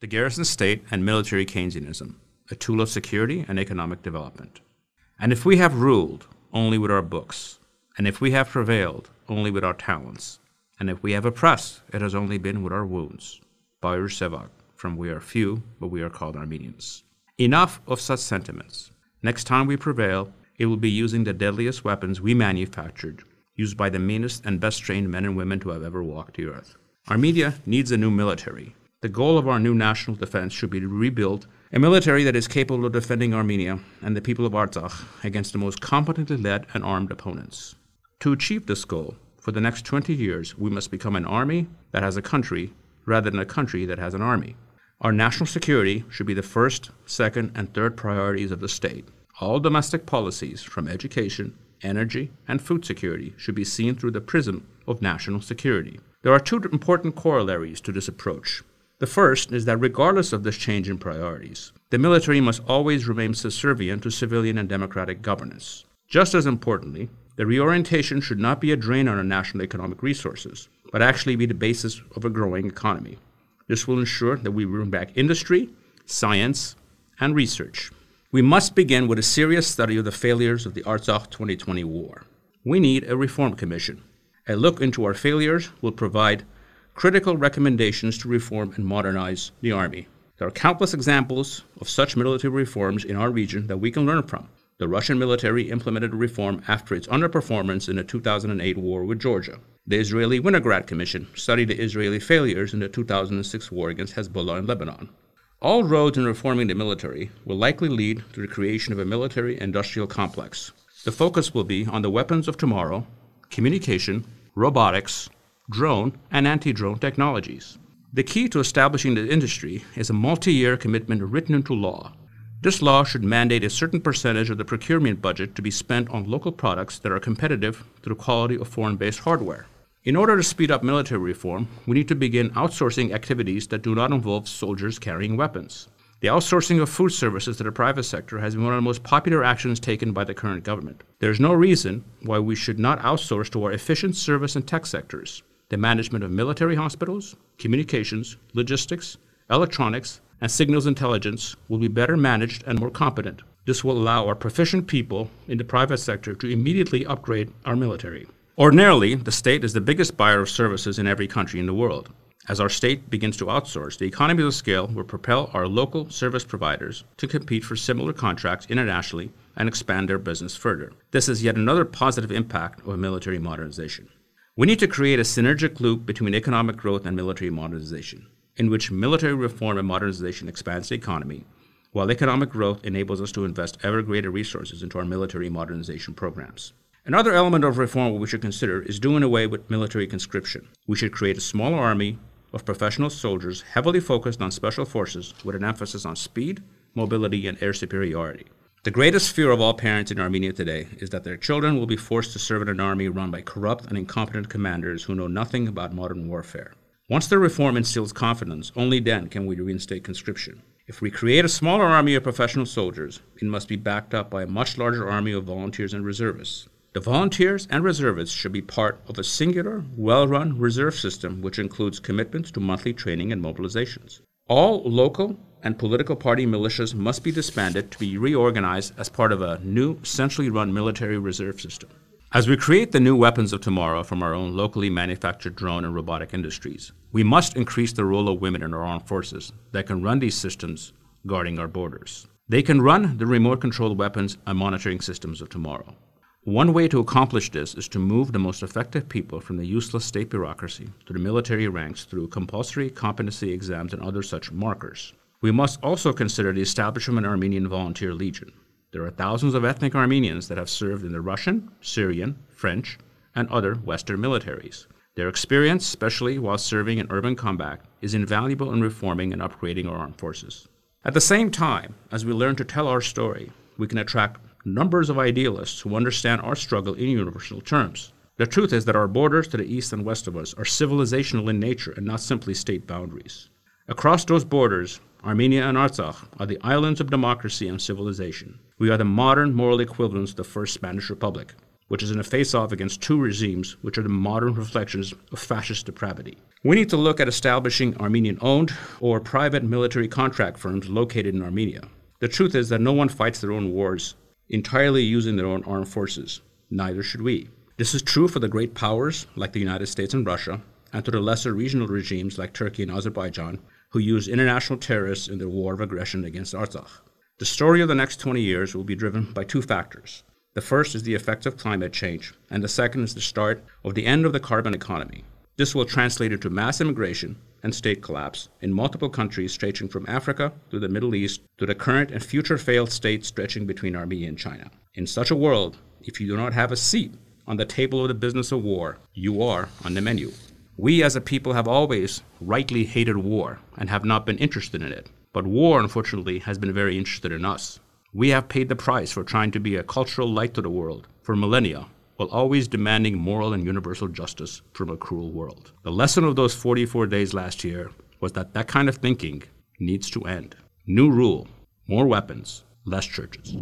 the garrison state and military Keynesianism, a tool of security and economic development. And if we have ruled only with our books, and if we have prevailed only with our talents, and if we have oppressed, it has only been with our wounds. Paruyr Sevak, from We Are Few, but We Are Called Armenians. Enough of such sentiments. Next time we prevail, it will be using the deadliest weapons we manufactured, used by the meanest and best trained men and women to have ever walked the earth. Armenia needs a new military. The goal of our new national defense should be to rebuild a military that is capable of defending Armenia and the people of Artsakh against the most competently led and armed opponents. To achieve this goal, for the next 20 years, we must become an army that has a country rather than a country that has an army. Our national security should be the first, second, and third priorities of the state. All domestic policies, from education, energy, and food security, should be seen through the prism of national security. There are two important corollaries to this approach. The first is that regardless of this change in priorities, the military must always remain subservient to civilian and democratic governance. Just as importantly, the reorientation should not be a drain on our national economic resources, but actually be the basis of a growing economy. This will ensure that we bring back industry, science, and research. We must begin with a serious study of the failures of the Artsakh 2020 war. We need a reform commission. A look into our failures will provide critical recommendations to reform and modernize the Army. There are countless examples of such military reforms in our region that we can learn from. The Russian military implemented a reform after its underperformance in the 2008 war with Georgia. The Israeli Winograd Commission studied the Israeli failures in the 2006 war against Hezbollah in Lebanon. All roads in reforming the military will likely lead to the creation of a military industrial complex. The focus will be on the weapons of tomorrow, communication, robotics, drone, and anti drone technologies. The key to establishing the industry is a multi year commitment written into law. This law should mandate a certain percentage of the procurement budget to be spent on local products that are competitive to the quality of foreign based hardware. In order to speed up military reform, we need to begin outsourcing activities that do not involve soldiers carrying weapons. The outsourcing of food services to the private sector has been one of the most popular actions taken by the current government. There is no reason why we should not outsource to our efficient service and tech sectors the management of military hospitals, communications, logistics, electronics, and signals intelligence will be better managed and more competent. This will allow our proficient people in the private sector to immediately upgrade our military. Ordinarily, the state is the biggest buyer of services in every country in the world. As our state begins to outsource, the economies of scale will propel our local service providers to compete for similar contracts internationally and expand their business further. This is yet another positive impact of military modernization. We need to create a synergic loop between economic growth and military modernization, in which military reform and modernization expands the economy, while economic growth enables us to invest ever greater resources into our military modernization programs. Another element of reform we should consider is doing away with military conscription. We should create a small army of professional soldiers heavily focused on special forces with an emphasis on speed, mobility, and air superiority. The greatest fear of all parents in Armenia today is that their children will be forced to serve in an army run by corrupt and incompetent commanders who know nothing about modern warfare. Once the reform instills confidence, only then can we reinstate conscription. If we create a smaller army of professional soldiers, it must be backed up by a much larger army of volunteers and reservists. The volunteers and reservists should be part of a singular, well run reserve system which includes commitments to monthly training and mobilizations. All local and political party militias must be disbanded to be reorganized as part of a new, centrally run military reserve system. As we create the new weapons of tomorrow from our own locally manufactured drone and robotic industries, we must increase the role of women in our armed forces that can run these systems guarding our borders. They can run the remote controlled weapons and monitoring systems of tomorrow. One way to accomplish this is to move the most effective people from the useless state bureaucracy to the military ranks through compulsory competency exams and other such markers. We must also consider the establishment of an Armenian Volunteer Legion. There are thousands of ethnic Armenians that have served in the Russian, Syrian, French, and other Western militaries. Their experience, especially while serving in urban combat, is invaluable in reforming and upgrading our armed forces. At the same time, as we learn to tell our story, we can attract numbers of idealists who understand our struggle in universal terms. The truth is that our borders to the east and west of us are civilizational in nature and not simply state boundaries. Across those borders, Armenia and Artsakh are the islands of democracy and civilization. We are the modern moral equivalents of the First Spanish Republic. which is in a face off against two regimes which are the modern reflections of fascist depravity. We need to look at establishing Armenian owned or private military contract firms located in Armenia. The truth is that no one fights their own wars entirely using their own armed forces. Neither should we. This is true for the great powers like the United States and Russia, and to the lesser regional regimes like Turkey and Azerbaijan, who use international terrorists in their war of aggression against Artsakh. The story of the next 20 years will be driven by two factors. The first is the effects of climate change, and the second is the start of the end of the carbon economy. This will translate into mass immigration and state collapse in multiple countries stretching from Africa to the Middle East to the current and future failed states stretching between Armenia and China. In such a world, if you do not have a seat on the table of the business of war, you are on the menu. We as a people have always rightly hated war and have not been interested in it. But war, unfortunately, has been very interested in us. We have paid the price for trying to be a cultural light to the world for millennia, while always demanding moral and universal justice from a cruel world. The lesson of those 44 days last year was that that kind of thinking needs to end. New rule more weapons, less churches.